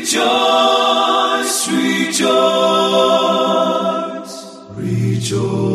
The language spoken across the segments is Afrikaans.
Rejoice, rejoice, rejoice,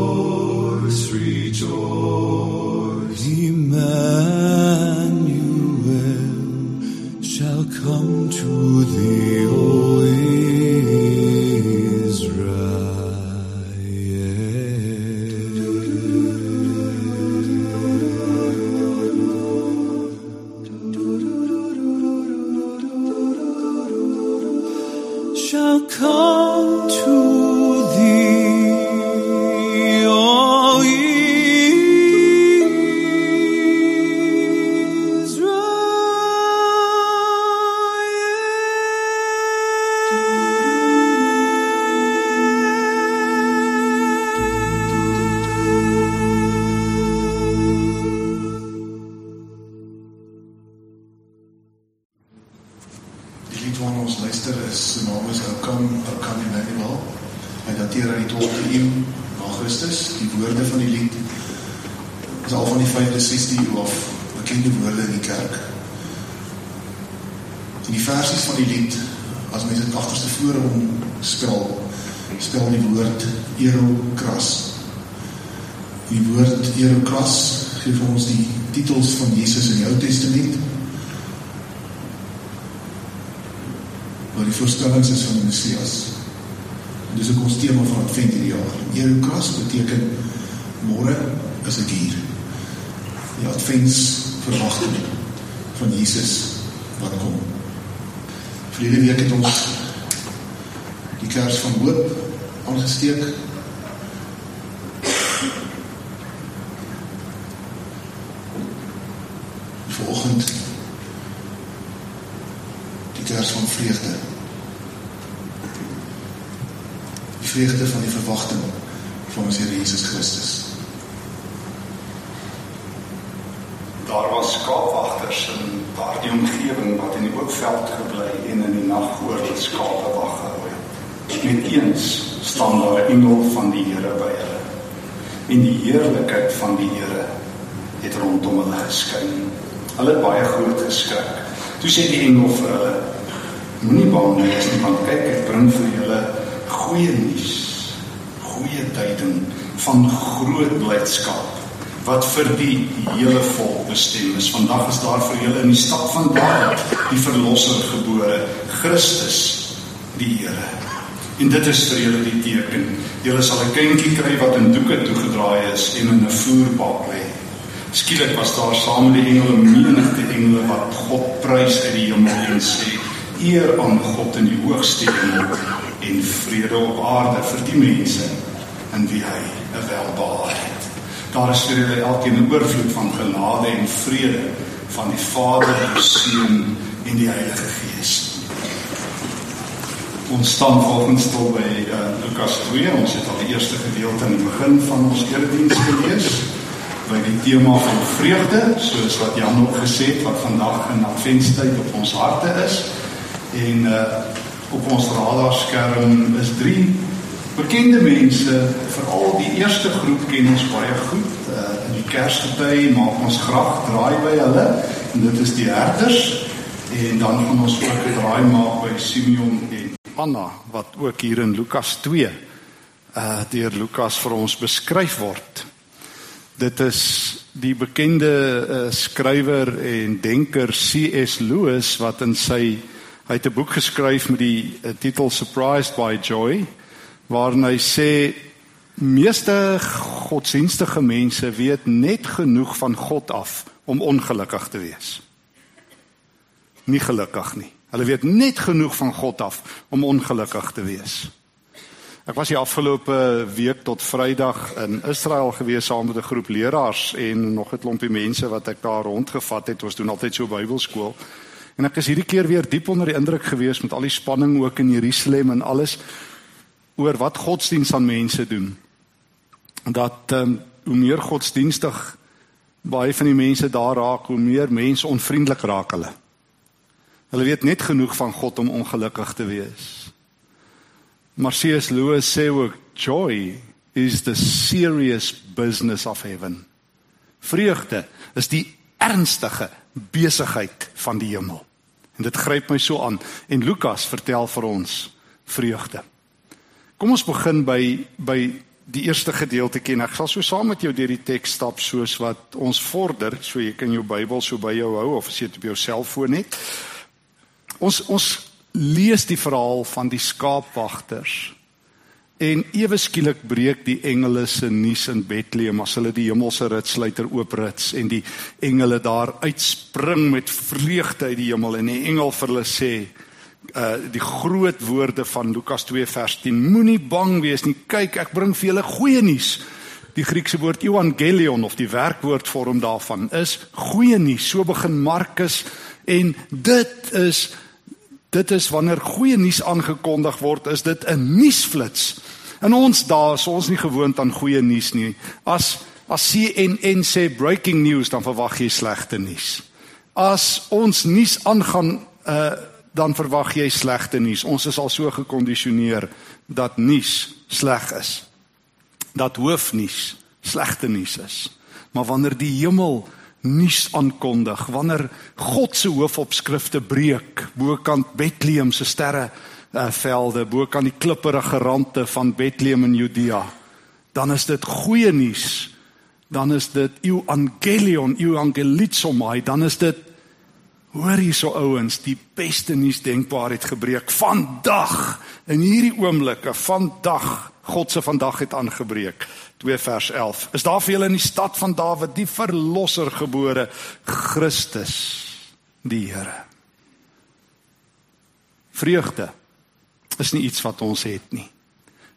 6:00 uur af beklink die woorde in die kerk. En die versies van die lied as mense dit agterste voor hom skraal, spel die woord Erokras. Die woord Erokras gee vir ons die titels van Jesus in die Ou Testament. Waar die voorstellings is van die Messias. En dis ook ons tema van Advent hierdie jaar. Erokras beteken môre is ek hier. Die Advents verwagting van Jesus wat kom. Verlede week het ons die kers van hoop aangesteek. Vanoggend die kers van vreugde. Die vreugde van die verwagting van ons Here Jesus Christus. Daar was skaapwagters daardie omgewing wat in die oopveld gebly en in die nag oor die skape wag gehou het. Net eens staan daar 'n engel van die Here by hulle. En die heerlikheid van die Here het rondom hulle geskyn. Hulle het baie groot geskrik. Toe sê die engel vir hulle: Moenie bang wees nie, want kyk ek bring vir julle goeie nuus, goeie tyding van groot blydskap wat vir die hele volk bestem is. Vandag is daar vir julle in die stad van Dawid die verlosser gebore, Christus die Here. En dit is vir julle die teken. Julle sal 'n kindjie kry wat in doeke toegedraai is en in 'n voerbak lê. Skielik was daar saam met die engele menigte engele wat God prys uit die hemel en sê: Eer aan God in die hoogste hemel en vrede op aarde vir die mense in wie hy 'n welbehaag het. Daar is vir julle elkeen 'n oorvloed van genade en vrede van die Vader, die Seun en die Heilige Gees. Ons staan volgens stil by uh, Lukas 2. Ons het al die eerste gedeelte aan die begin van ons erediens gelees by die tema van vreugde, soos wat Jan ook gesê het wat vandag in Adventstyd op ons harte is. En uh op ons radarskerm is drie bekende mense, veral die eerste groep ken ons baie goed. Uh in die Kersgety maak ons graag draai by hulle en dit is die herders en dan gaan ons ook 'n draai maak by Simeon en Anna wat ook hier in Lukas 2 uh deur Lukas vir ons beskryf word. Dit is die bekende uh, skrywer en denker C.S. Lewis wat in sy hy het 'n boek geskryf met die uh, titel Surprised by Joy waarin hy sê meeste godsdienstige mense weet net genoeg van God af om ongelukkig te wees. Nie gelukkig nie. Hulle weet net genoeg van God af om ongelukkig te wees. Ek was die afgelope week tot Vrydag in Israel gewees saam met 'n groep leraars en nog 'n klompie mense wat ek daar rondgevat het. Ons doen altyd so Bybelskool. En ek is hierdie keer weer diep onder die indruk gewees met al die spanning ook in Jerusalem en alles oor wat godsdiens aan mense doen. Dat ehm um, hoe meer godsdienstig baie van die mense daar raak, hoe meer mense onvriendelik raak hulle. Hulle weet net genoeg van God om ongelukkig te wees. Maar C.S. Lewis sê ook joy is the serious business of heaven. Vreugde is die ernstige besigheid van die hemel. En dit gryp my so aan. En Lukas vertel vir ons vreugde. Kom ons begin by by die eerste gedeeltjie en ek sal so saam met jou deur die teks stap soos wat ons vorder, so jy kan jou Bybel so by jou hou of as jy dit op jou selfoon het. Ons ons lees die verhaal van die skaapwagters. En ewe skielik breek die engele se nuus in Bethlehem as hulle die hemelse ritsluiter ooprits en die engele daar uitspring met vreugde uit die hemel en die engel vir hulle sê uh die groot woorde van Lukas 2 vers 10 moenie bang wees nie. Kyk ek bring vir julle goeie nuus. Die Griekse woord evangelion of die werkwoord vorm daarvan is goeie nuus. So begin Markus en dit is dit is wanneer goeie nuus aangekondig word is dit 'n nuusflits. In ons dae is ons nie gewoond aan goeie nuus nie. As as CNN sê breaking news dan verwag jy slegte nuus. As ons nuus aangaan uh dan verwag jy slegte nuus. Ons is al so gekondisioneer dat nuus sleg is. Dat hoofnuus slegte nuus is. Maar wanneer die hemel nuus aankondig, wanneer God se hoofopskrifte breek bokant Bethlehem se sterre uh, velde, bokant die klipperige rande van Bethlehem in Judea, dan is dit goeie nuus. Dan is dit evangelion, evangelizomai, dan is dit Hoor hierso ouens, die beste nuus denkbaar het gebreek vandag in hierdie oomblikke, vandag. God se vandag het aangebreek. 2 vers 11. Is daar vir julle in die stad van Dawid die verlosser gebore, Christus, die Here. Vreugde is nie iets wat ons het nie.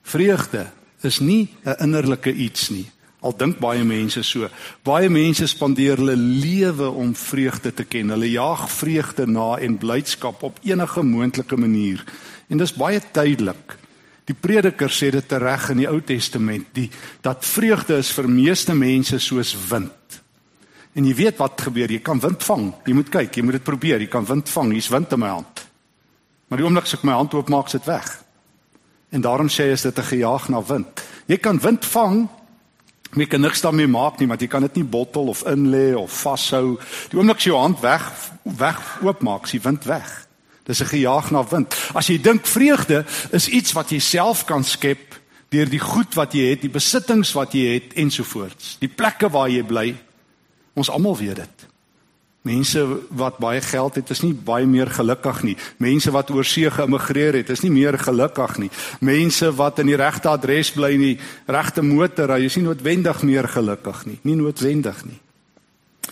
Vreugde is nie 'n innerlike iets nie. Al dink baie mense so. Baie mense spandeer hulle lewe om vreugde te ken. Hulle jaag vreugde na en blydskap op enige moontlike manier. En dis baie tydelik. Die prediker sê dit reg in die Ou Testament, die dat vreugde is vir meeste mense soos wind. En jy weet wat gebeur, jy kan wind vang. Jy moet kyk, jy moet dit probeer. Jy kan wind vang. Hier's wind in my hand. Maar die oomblik as ek my hand oopmaak, is dit weg. En daarom sê hy is dit 'n gejaag na wind. Jy kan wind vang Jy kan niks daarmee maak nie, want jy kan dit nie bottel of inlê of vashou. Die oomblik jy jou hand weg weg oopmaak, die wind weg. Dis 'n gejaag na wind. As jy dink vreugde is iets wat jy self kan skep deur die goed wat jy het, die besittings wat jy het ensovoorts. Die plekke waar jy bly. Ons almal weet dit. Mense wat baie geld het, is nie baie meer gelukkig nie. Mense wat oorsee geëmigreer het, is nie meer gelukkig nie. Mense wat in die regte adres bly nie, regte motor, hy is nie noodwendig meer gelukkig nie, nie noodwendig nie.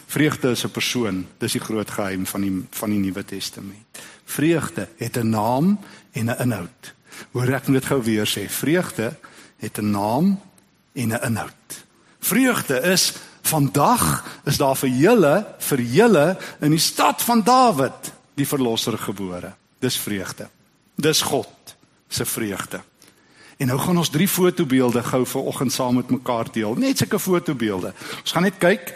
Vreugde is 'n persoon, dis die groot geheim van die van die Nuwe Testament. Vreugde het 'n naam en 'n inhoud. Hoor ek moet dit gou weer sê. Vreugde het 'n naam en 'n inhoud. Vreugde is Vandag is daar vir julle, vir julle in die stad van Dawid die verlosser gebore. Dis vreugde. Dis God se vreugde. En nou gaan ons drie fotobeelde gou vir oggend saam met mekaar deel. Net sulke fotobeelde. Ons gaan net kyk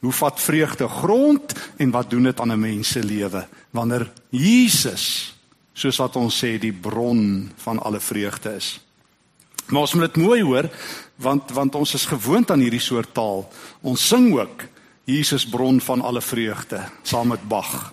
hoe vat vreugde grond en wat doen dit aan 'n mens se lewe wanneer Jesus soos wat ons sê die bron van alle vreugde is. Maar ons moet dit mooi hoor want want ons is gewoond aan hierdie soort taal. Ons sing ook Jesus bron van alle vreugde saam met Bach.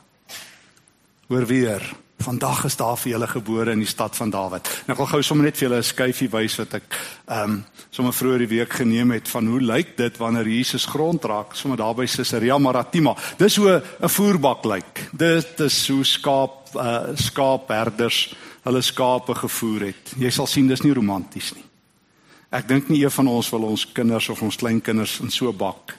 Hoor weer, vandag is daar vir julle gebore in die stad van Dawid. Nou ek wil gou sommer net vir julle 'n skyfie wys wat ek ehm um, sommer vroeër die week geneem het van hoe lyk dit wanneer Jesus grond raak sommer daar by Caesarea Maritima. Dis hoe 'n voerbak lyk. Dit is hoe skaap uh, skaapherders hulle skape gevoer het. Jy sal sien dis nie romanties nie. Ek dink nie een van ons wil ons kinders of ons kleinkinders in so bak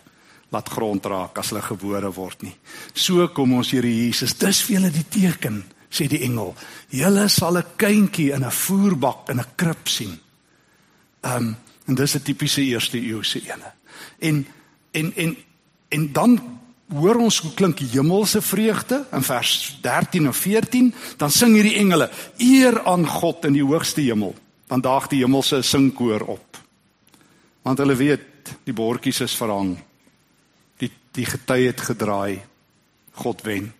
laat grond raak as hulle gebore word nie. So kom ons Here Jesus, dis vir julle die teken, sê die engel. Julle sal 'n kindjie in 'n voerbak in 'n krib sien. Ehm um, en dis 'n tipiese eerste eeuse ene. En en en en dan hoor ons hoe klink hemelse vreugde in vers 13 en 14, dan sing hierdie engele eer aan God in die hoogste hemel dan daag die hemelse singkoor op. Want hulle weet die bordjies is verhang. Die die gety het gedraai. God wen.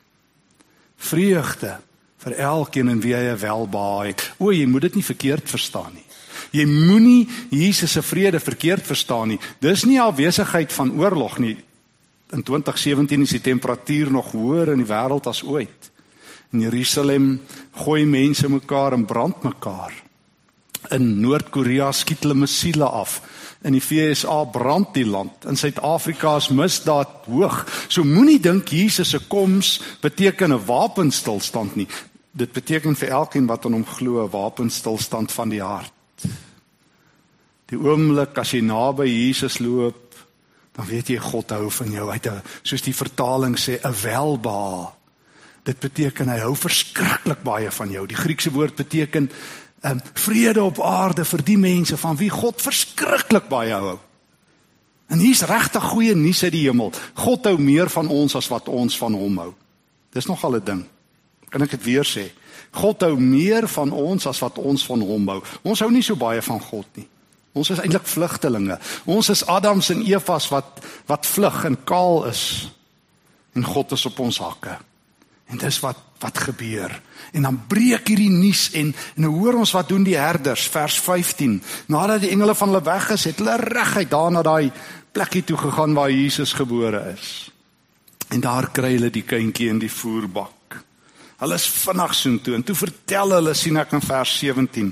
Vreugde vir elkeen en wie hy welbaai. O, jy moet dit nie verkeerd verstaan nie. Jy moenie Jesus se vrede verkeerd verstaan nie. Dis nie afwesigheid van oorlog nie. In 2017 is die temperatuur nog hoër in die wêreld as ooit. In Jerusalem gooi mense mekaar en brand mekaar. In Noord-Korea skiet hulle missiele af. In die VSA brand die land. In Suid-Afrika is misdaad hoog. So moenie dink Jesus se koms beteken 'n wapenstilstand nie. Dit beteken vir elkeen wat aan hom glo 'n wapenstilstand van die hart. Die oomblik as jy naby Jesus loop, dan weet jy God hou van jou. Hy het 'n soos die vertaling sê 'n welbehaag. Dit beteken hy hou verskriklik baie van jou. Die Griekse woord beteken um, vrede op aarde vir die mense van wie God verskriklik baie hou. En hier's regtig goeie nuus uit die hemel. God hou meer van ons as wat ons van hom hou. Dis nogal 'n ding. Kan ek dit weer sê? God hou meer van ons as wat ons van hom hou. Ons hou nie so baie van God nie. Ons is eintlik vlugtelinge. Ons is Adams en Evas wat wat vlug en kaal is. En God is op ons hakke. En dis wat wat gebeur. En dan breek hierdie nuus en en nou hoor ons wat doen die herders vers 15. Nadat die engele van hulle weg is, het hulle reguit daar na daai plekkie toe gegaan waar Jesus gebore is. En daar kry hulle die kindjie in die voerbak. Hulle is vinnig soontoe en toe vertel hulle sien ek in vers 17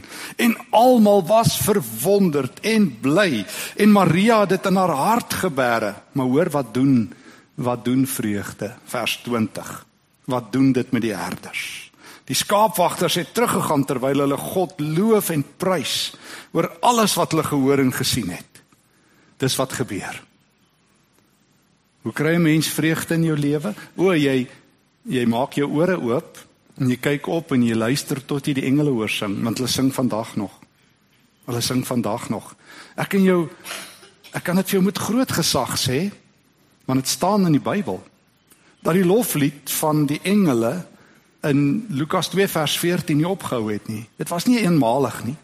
en almal was verwonderd en bly en Maria het dit in haar hart gebeere maar hoor wat doen wat doen vreugde vers 20 wat doen dit met die herders? Die skaapwagters het teruggegaan terwyl hulle God loof en prys oor alles wat hulle gehoor en gesien het. Dis wat gebeur. Hoe kry 'n mens vreugde in jou lewe? O jy jy maak jou ore oop en jy kyk op en jy luister tot jy die engele hoor sing want hulle sing vandag nog. Hulle sing vandag nog. Ek en jou ek kan dit vir jou met groot gesag sê want dit staan in die Bybel dat die loflied van die engele in Lukas 2 vers 14 nie opgehou het nie. Dit was nie eenmalig nie.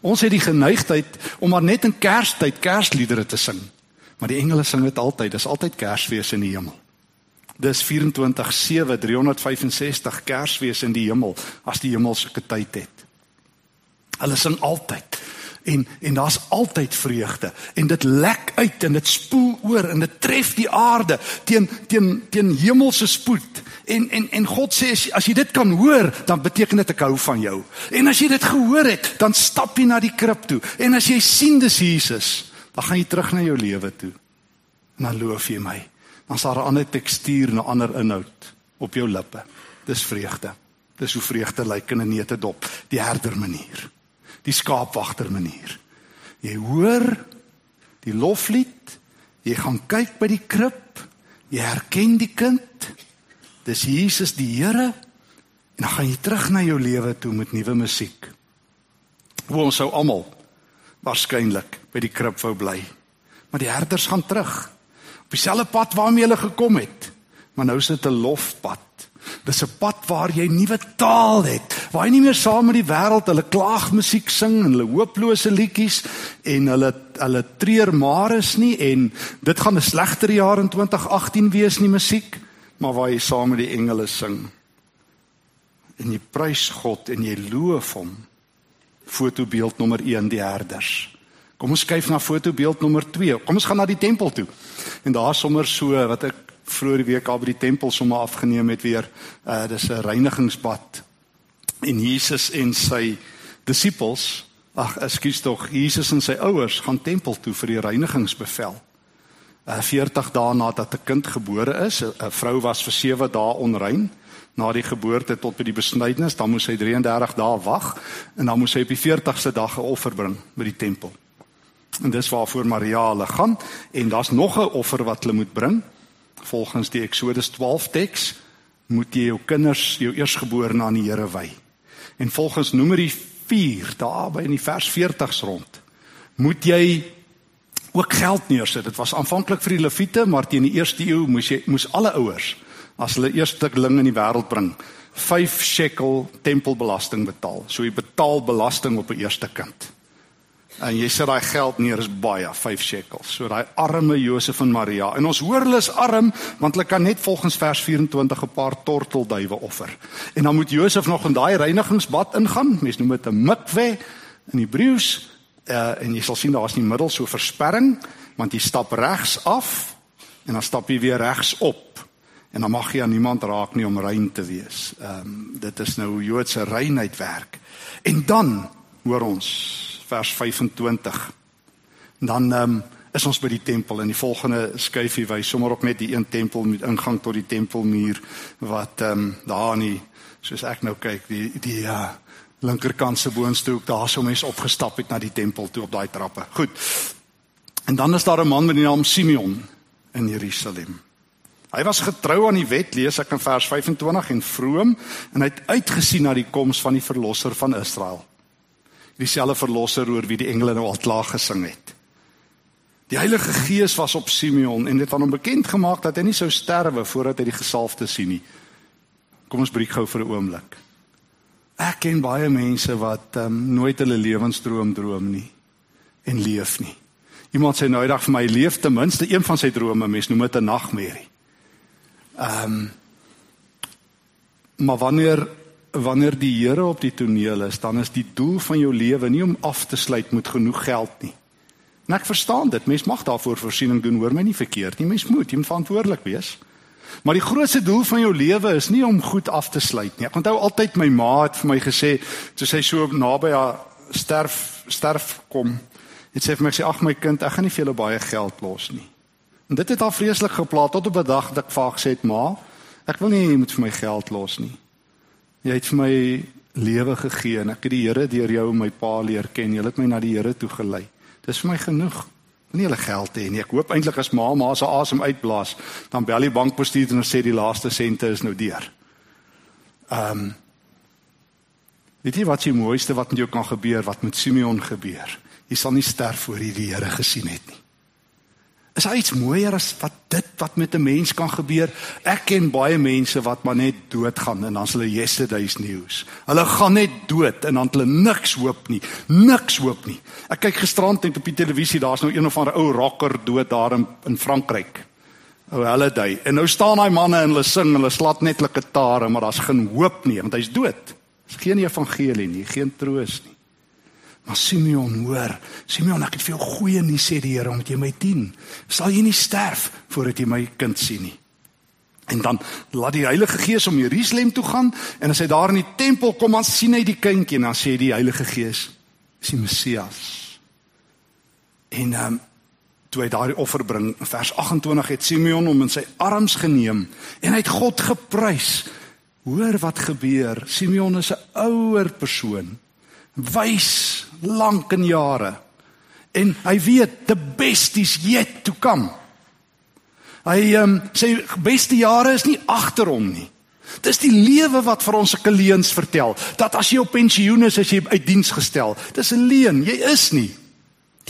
Ons het die geneigtheid om maar net in Kerstyd Kersliedere te sing. Maar die engele sing dit altyd. Dis altyd Kersfees in die hemel. Dis 24/7 365 Kersfees in die hemel as die hemel sulke tyd het. Hulle sing altyd en en daar's altyd vreugde. En dit lek uit en dit spoel oor en dit tref die aarde teen teen teen hemelse spoed. En en en God sê as, as jy dit kan hoor dan beteken dit ek hou van jou. En as jy dit gehoor het dan stap jy na die krib toe. En as jy sien dis Jesus dan gaan jy terug na jou lewe toe. En dan loof jy my. Dan's daar 'n ander tekstuur en 'n ander inhoud op jou lippe. Dis vreugde. Dis hoe vreugde lyk in 'n neute dop, die herder manier. Die skaapwagter manier. Jy hoor die loflied, jy gaan kyk by die krib, jy herken die kind. Dis Jesus die Here en dan gaan jy terug na jou lewe toe met nuwe musiek. Hoe ons sou almal waarskynlik by die krib wou bly. Maar die herders gaan terug op dieselfde pad waarmee hulle gekom het. Maar nou is dit 'n lofpad. Dis 'n pad waar jy nuwe taal het, waar jy nie meer saam met die wêreld hulle klaagmusiek sing en hulle hooplose liedjies en hulle hulle treur maar is nie en dit gaan 'n slegter jaar in 2018 wees nie musiek, maar waar jy saam met die engele sing. En jy prys God en jy loof hom. Fotobeeld nommer 1 die herders. Kom ons kyk na fotobeeld nommer 2. Kom ons gaan na die tempel toe. En daar sommer so wat ek vroeër die week al by die tempel sommer afgeneem het weer. Uh dis 'n reinigingsbad. En Jesus en sy disippels, ag ekskuus tog, Jesus en sy ouers gaan tempel toe vir die reinigingsbevel. Uh 40 dae nadat 'n kind gebore is, 'n vrou was vir 7 dae onrein na die geboorte tot by die besnydenis, dan moes sy 33 dae wag en dan moes sy op die 40ste dag 'n offer bring by die tempel. En dis waarvoor Maria hulle gaan en daar's nog 'n offer wat hulle moet bring. Volgens die Eksodus 12 teks moet jy jou kinders, jou eersgeborene aan die Here wy. En volgens Numeri 4 daar by in die vers 40s rond moet jy ook geld neersit. Dit was aanvanklik vir die leviete, maar teen die eerste eeu moes jy moes alle ouers as hulle eersteling in die wêreld bring 5 shekel tempelbelasting betaal. So jy betaal belasting op 'n eerste kind. En jy sit daai geld neer is baie, 5 shekels. So daai arme Josef en Maria. En ons hoor hulle is arm want hulle kan net volgens vers 24 'n paar tortelduwe offer. En dan moet Josef nog in daai reinigingsbad ingaan. Mense noem dit 'n mikwe in Hebreëus. Uh, en jy sal sien daar's nie middel so versperring want jy stap regs af en dan stap jy weer regs op. En dan mag jy aan niemand raak nie om rein te wees. Ehm um, dit is nou Joodse reinheid werk. En dan hoor ons vers 25. Dan ehm um, is ons by die tempel en die volgende skyfie wys sommer op net die een tempel met ingang tot die tempelmuur wat ehm um, daar in die soos ek nou kyk die die uh, linkerkant se boonste hoek daar sou mense opgestap het na die tempel toe op daai trappe. Goed. En dan is daar 'n man met die naam Simeon in Jerusalem. Hy was getrou aan die wet, lees ek in vers 25 en vroom en hy het uitgesien na die koms van die verlosser van Israel. Dieselfde verlosser oor wie die engele nou al klaar gesing het. Die Heilige Gees was op Simeon en dit het hom bekend gemaak dat hy nie sou sterwe voordat hy die gesalfde sien nie. Kom ons breek gou vir 'n oomblik. Ek ken baie mense wat um, nooit hulle lewensdroom droom nie en leef nie. Iemand sê nou eendag vir my leef ten minste een van sy drome, mens noem dit 'n nagmerrie. Ehm um, maar wanneer wanneer die Here op die toneel is, dan is die doel van jou lewe nie om af te sluit met genoeg geld nie. En ek verstaan dit. Mens mag daarvoor voorsiening doen, hoor my nie verkeerd nie. Mens moet, jy moet verantwoordelik wees. Maar die grootste doel van jou lewe is nie om goed af te sluit nie. Ek onthou altyd my ma het vir my gesê, toe sy so naby haar sterf sterf kom, het sy vir my gesê, "Ag my kind, ek gaan nie vir julle baie geld los nie." En dit het haar vreeslik geplaas tot op 'n dag dat ek vir haar gesê het, "Ma, ek wil nie jy moet vir my geld los nie. Jy het vir my lewe gegee en ek het die Here deur jou en my pa leer ken. Jy het my na die Here toe gelei. Dis vir my genoeg." nie hulle geld hê nie. Ek hoop eintlik as ma ma se asem uitblaas, dan bel die bankbestuurder en sê die laaste sente is nou deur. Ehm um, Weet jy wat die mooiste wat met jou kan gebeur, wat met Simeon gebeur? Jy sal nie sterf voor jy die Here gesien het nie. Is daar iets mooier as wat dit wat met 'n mens kan gebeur? Ek ken baie mense wat maar net doodgaan en dan s hulle yesterday's news. Hulle gaan net dood en dan het hulle niks hoop nie. Niks hoop nie. Ek kyk gisterand net op die televisie, daar's nou een of ander ou rocker dood daar in, in Frankryk. O, hulle dui. En nou staan daai manne en hulle sing, hulle slat net lekker tare, maar daar's geen hoop nie want hy's dood. Daar's geen evangelie nie, geen troos nie. Maar Simeon hoor, Simeon, ek het vir jou goeie nuus sê die Here omdat jy my dien. Sal jy nie sterf voordat jy my kind sien nie. En dan laat die Heilige Gees om Jerusalem toe gaan en as hy daar in die tempel kom, dan sien hy die kindjie en dan sê die Heilige Gees, "Dis die Messias." En ehm um, toe hy daardie offer bring, vers 28 het Simeon hom in sy arms geneem en hy het God geprys. Hoor wat gebeur. Simeon is 'n ouer persoon wys lank in jare. En hy weet the best is yet to come. Hy um, sê beste jare is nie agter hom nie. Dis die lewe wat vir ons sulke leuns vertel dat as jy op pensioen is as jy uit diens gestel. Dis 'n leuen, jy is nie.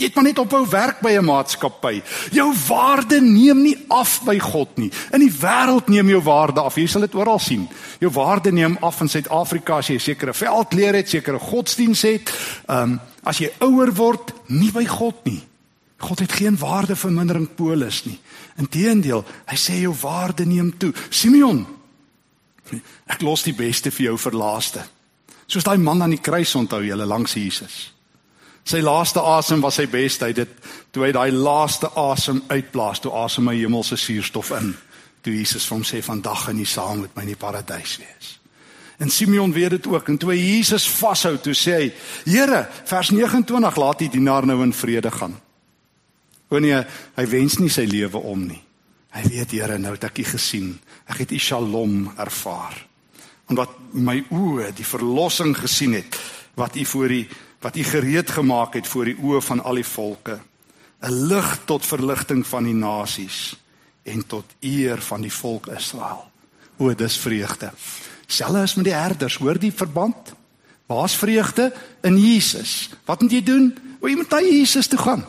Jy het maar net ophou werk by 'n maatskappy. Jou waarde neem nie af by God nie. In die wêreld neem jou waarde af. Jy sal dit oral sien. Jou waarde neem af in Suid-Afrika as jy 'n sekere veldleer het, sekere godsdiens het. Ehm um, as jy ouer word, nie by God nie. God het geen waardevermindering polis nie. Inteendeel, hy sê jou waarde neem toe. Simeon, ek los die beste vir jou vir laaste. Soos daai man aan die kruis onthou jy langs Jesus. Sy laaste asem was sy beste. Hy dit toe hy daai laaste asem uitblaas, toe asem hy hemelse suurstof in. Toe Jesus vir hom sê vandag gaan jy saam met my in die paradys wees. En Simeon weet dit ook en toe hy Jesus vashou, toe sê hy: "Here, vers 29, laat die dienaar nou in vrede gaan." Wanneer hy wens nie sy lewe om nie. Hy weet Here, nou het ek U gesien. Ek het U Shalom ervaar. En wat my oë die verlossing gesien het wat U voor die wat U gereed gemaak het voor die oë van al die volke, 'n lig tot verligting van die nasies en tot eer van die volk Israel. O, dis vreugde. Selfs as met die herders, hoor die verband? Waar's vreugde in Jesus? Wat moet jy doen? O, jy moet na Jesus toe gaan.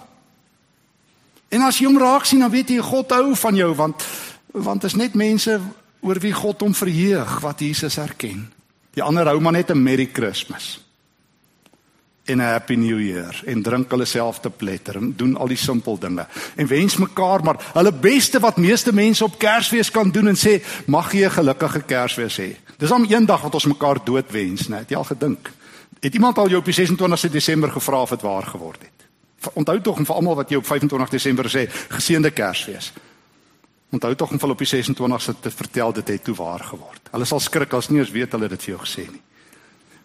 En as jy hom raak sien, dan weet jy God hou van jou want want is net mense oor wie God hom verheug wat Jesus erken. Die ander hou maar net 'n Merry Christmas en 'n happy new year en drink hulle self te pletter en doen al die simpel dinge en wens mekaar maar hulle beste wat meeste mense op Kersfees kan doen en sê mag jy 'n gelukkige Kersfees hê. Dis om eendag wat ons mekaar dood wens, né? Het jy al gedink? Het iemand al jou op die 26 Desember gevra of dit waar geword het? Onthou tog en vir almal wat jy op 25 Desember sê, geseënde Kersfees. Onthou tog om hulle op die 26ste te vertel dit het toe waar geword. Hulle sal skrik as nie eens weet hulle dit vir jou gesê nie.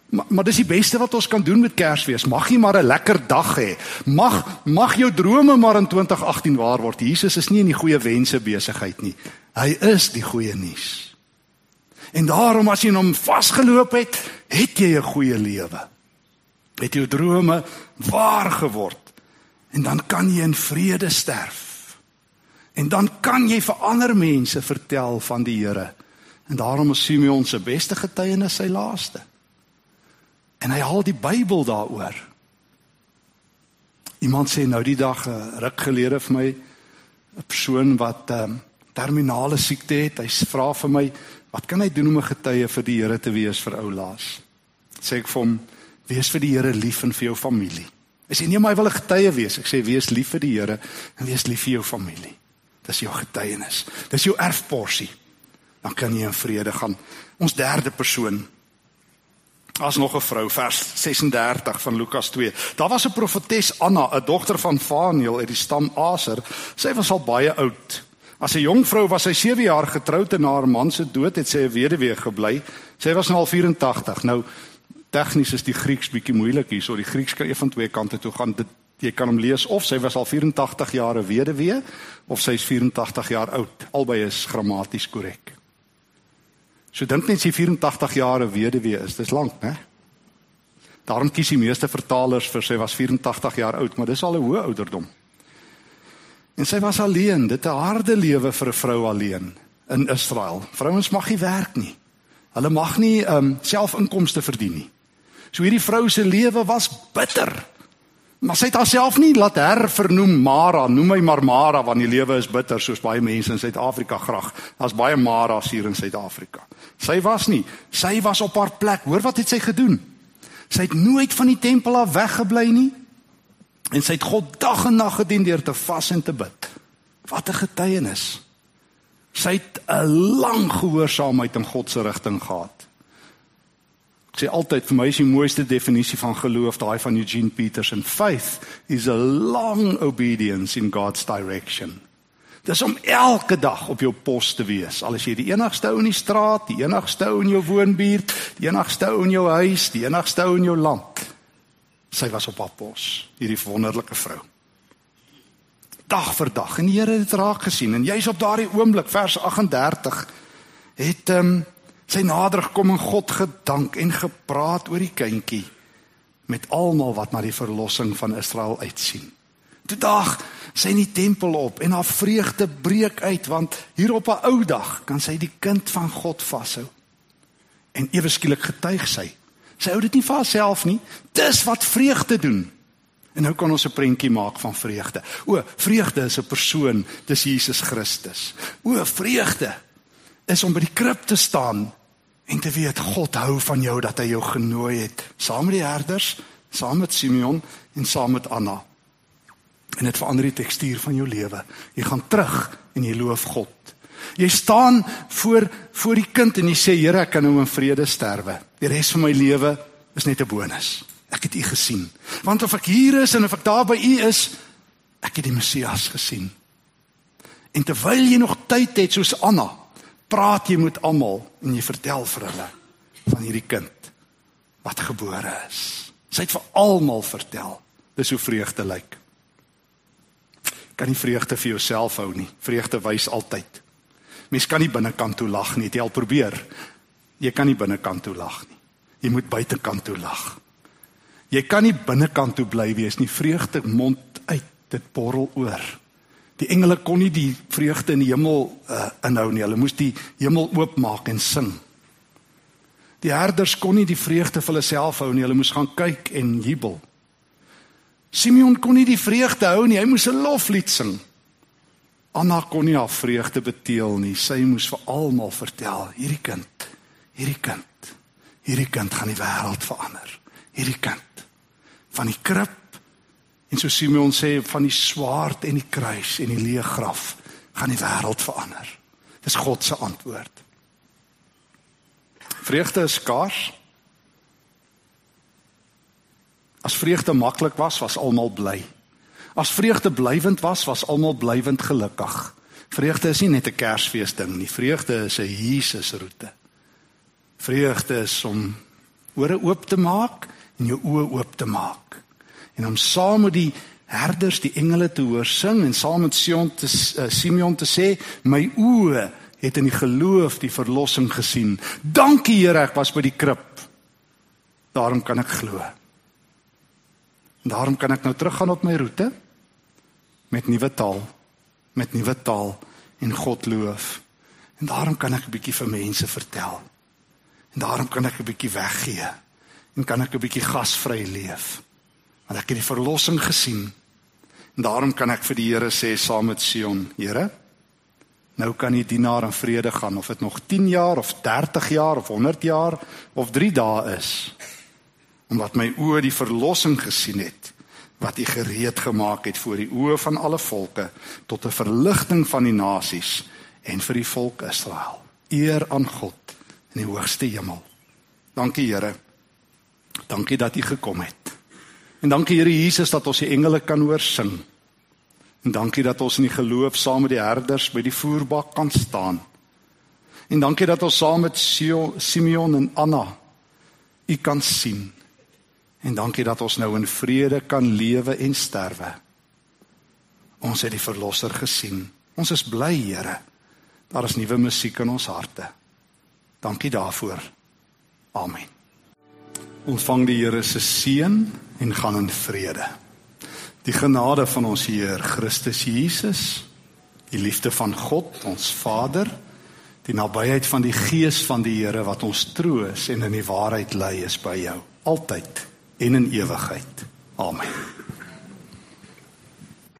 Maar maar dis die beste wat ons kan doen met Kersfees. Mag jy maar 'n lekker dag hê. Mag mag jou drome maar in 2018 waar word. Jesus is nie in die goeie wense besigheid nie. Hy is die goeie nuus. En daarom as jy hom vasgeloop het, het jy 'n goeie lewe. Het jou drome waar geword. En dan kan jy in vrede sterf. En dan kan jy vir ander mense vertel van die Here. En daarom is Simeon se beste getuienis sy laaste. En hy haal die Bybel daaroor. Iemand sê nou die dag uh, ruk gelede vir my 'n persoon wat um, terminale siekte het. Hy vra vir my, "Wat kan hy doen om 'n getuie vir die Here te wees vir ou Laas?" Sê ek vir hom, "Wees vir die Here lief en vir jou familie." Hy sê, "Nee, maar hy wil 'n getuie wees." Ek sê, "Wees lief vir die Here en wees lief vir jou familie." Dis jou getuienis. Dis jou erfporsie. Dan kan jy in vrede gaan. Ons derde persoon As nog 'n vrou vers 36 van Lukas 2. Daar was 'n profetes Anna, 'n dogter van Faniel uit die stam Aser. Sy was al baie oud. As 'n jong vrou was sy 7 jaar getroud en na haar man se dood het sy 'n weduwee gebly. Sy was nou al 84. Nou tegnies is die Grieks bietjie moeilik hier, so die Grieks kan een van twee kante toe gaan. Dit jy kan hom lees of sy was al 84 jaar 'n weduwee of sy is 84 jaar oud. Albei is grammaties korrek. So dink net sy 84 jaar weduwee is. Dis lank, né? Daarom kies die meeste vertalers vir sy was 84 jaar oud, maar dis al 'n hoë ouderdom. En sy was alleen, dit 'n harde lewe vir 'n vrou alleen in Israel. Vrouens mag nie werk nie. Hulle mag nie ehm um, self inkomste verdien nie. So hierdie vrou se lewe was bitter. Maar sy het haarself nie laat hervernoem Mara, noem my maar Mara want die lewe is bitter soos baie mense in Suid-Afrika graag. Daar's baie Maras hier in Suid-Afrika. Sy was nie, sy was op haar plek. Hoor wat het sy gedoen? Sy het nooit van die tempel af weggebly nie. En sy het God dag en nag gedien deur te vas en te bid. Wat 'n getuienis. Sy het 'n lang gehoorsaamheid in God se rigting gehad sê altyd vir my is die mooiste definisie van geloof daai van Eugene Peterson faith is a long obedience in God's direction. Dis om elke dag op jou pos te wees. Al is jy die enigste ou in die straat die enigste ou in jou woonbuurt die enigste ou in jou huis die enigste ou in jou land. Sy was op haar pos hierdie wonderlike vrou. Dag vir dag. En die Here het dit raak gesien en jy's op daardie oomblik vers 38 het ehm um, sy nader gekom en God gedank en gepraat oor die kindjie met almal wat na die verlossing van Israel uitsien. Toe dag sy in die tempel op en haar vreugde breek uit want hier op 'n ou dag kan sy die kind van God vashou. En ewe skielik getuig sy. Sy hou dit nie vir haarself nie, dis wat vreugde doen. En nou kan ons 'n prentjie maak van vreugde. O, vreugde is 'n persoon, dis Jesus Christus. O, vreugde is om by die krib te staan en te weet God hou van jou dat hy jou genooi het saam met die herders, saam met Simeon en saam met Anna. En dit verander die tekstuur van jou lewe. Jy gaan terug en jy loof God. Jy staan voor voor die kind en jy sê Here, ek kan nou in vrede sterwe. Die res van my lewe is net 'n bonus. Ek het U gesien. Want of ek hier is en of ek daar by U is, ek het die Messias gesien. En terwyl jy nog tyd het soos Anna, praat jy met almal en jy vertel vir hulle van hierdie kind wat gebore is. Sy het vir almal vertel. Dis hoe vreugde lyk. Kan nie vreugde vir jouself hou nie. Vreugde wys altyd. Mens kan nie binnekant toe lag nie. Jy al probeer. Jy kan nie binnekant toe lag nie. Jy moet buitekant toe lag. Jy kan nie binnekant toe bly wees nie. Vreugde mond uit, dit borrel oor. Die engele kon nie die vreugde in die hemel uh, inhou nie. Hulle moes die hemel oopmaak en sing. Die herders kon nie die vreugde vir hulle self hou nie. Hulle moes gaan kyk en jubel. Simeon kon nie die vreugde hou nie. Hy moes 'n loflied sing. Anna kon nie haar vreugde beteel nie. Sy moes vir almal vertel, hierdie kind, hierdie kind, hierdie kind gaan die wêreld verander. Hierdie kind van die krib En so Simeon sê van die swaard en die kruis en die leë graf gaan die wêreld verander. Dis God se antwoord. Vreugde is skaars. As vreugde maklik was, was almal bly. As vreugde blywend was, was almal blywend gelukkig. Vreugde is nie net 'n Kersfees ding nie. Vreugde is 'n Jesusroete. Vreugde is om ore oop te maak en jou oë oop te maak. En om saam met die herders, die engele te hoor sing en saam met Sion te uh, Simeon te sê, my oë het in die geloof die verlossing gesien. Dankie Here, ek was by die krib. Daarom kan ek glo. En daarom kan ek nou teruggaan op my roete met nuwe taal, met nuwe taal en God loof. En daarom kan ek 'n bietjie vir mense vertel. En daarom kan ek 'n bietjie weggee en kan ek 'n bietjie gasvry leef. Want ek het die verlossing gesien. En daarom kan ek vir die Here sê saam met Sion, Here, nou kan die dienaar in vrede gaan of dit nog 10 jaar of 30 jaar of 100 jaar of 3 dae is omdat my oë die verlossing gesien het wat U gereed gemaak het voor die oë van alle volke tot 'n verligting van die nasies en vir die volk Israel. Eer aan God in die hoogste hemel. Dankie Here. Dankie dat U gekom het. En dankie Here Jesus dat ons die engele kan hoor sing. En dankie dat ons in die geloof saam met die herders by die voerbak kan staan. En dankie dat ons saam met Simeon en Anna U kan sien. En dankie dat ons nou in vrede kan lewe en sterwe. Ons het die verlosser gesien. Ons is bly, Here. Daar is nuwe musiek in ons harte. Dankie daarvoor. Amen. Ontvang die Here se seën en gaan in vrede. Die genade van ons Heer Christus Jesus, die liefde van God, ons Vader, die nabyheid van die Gees van die Here wat ons troos en in die waarheid lei is by jou altyd en in ewigheid. Amen.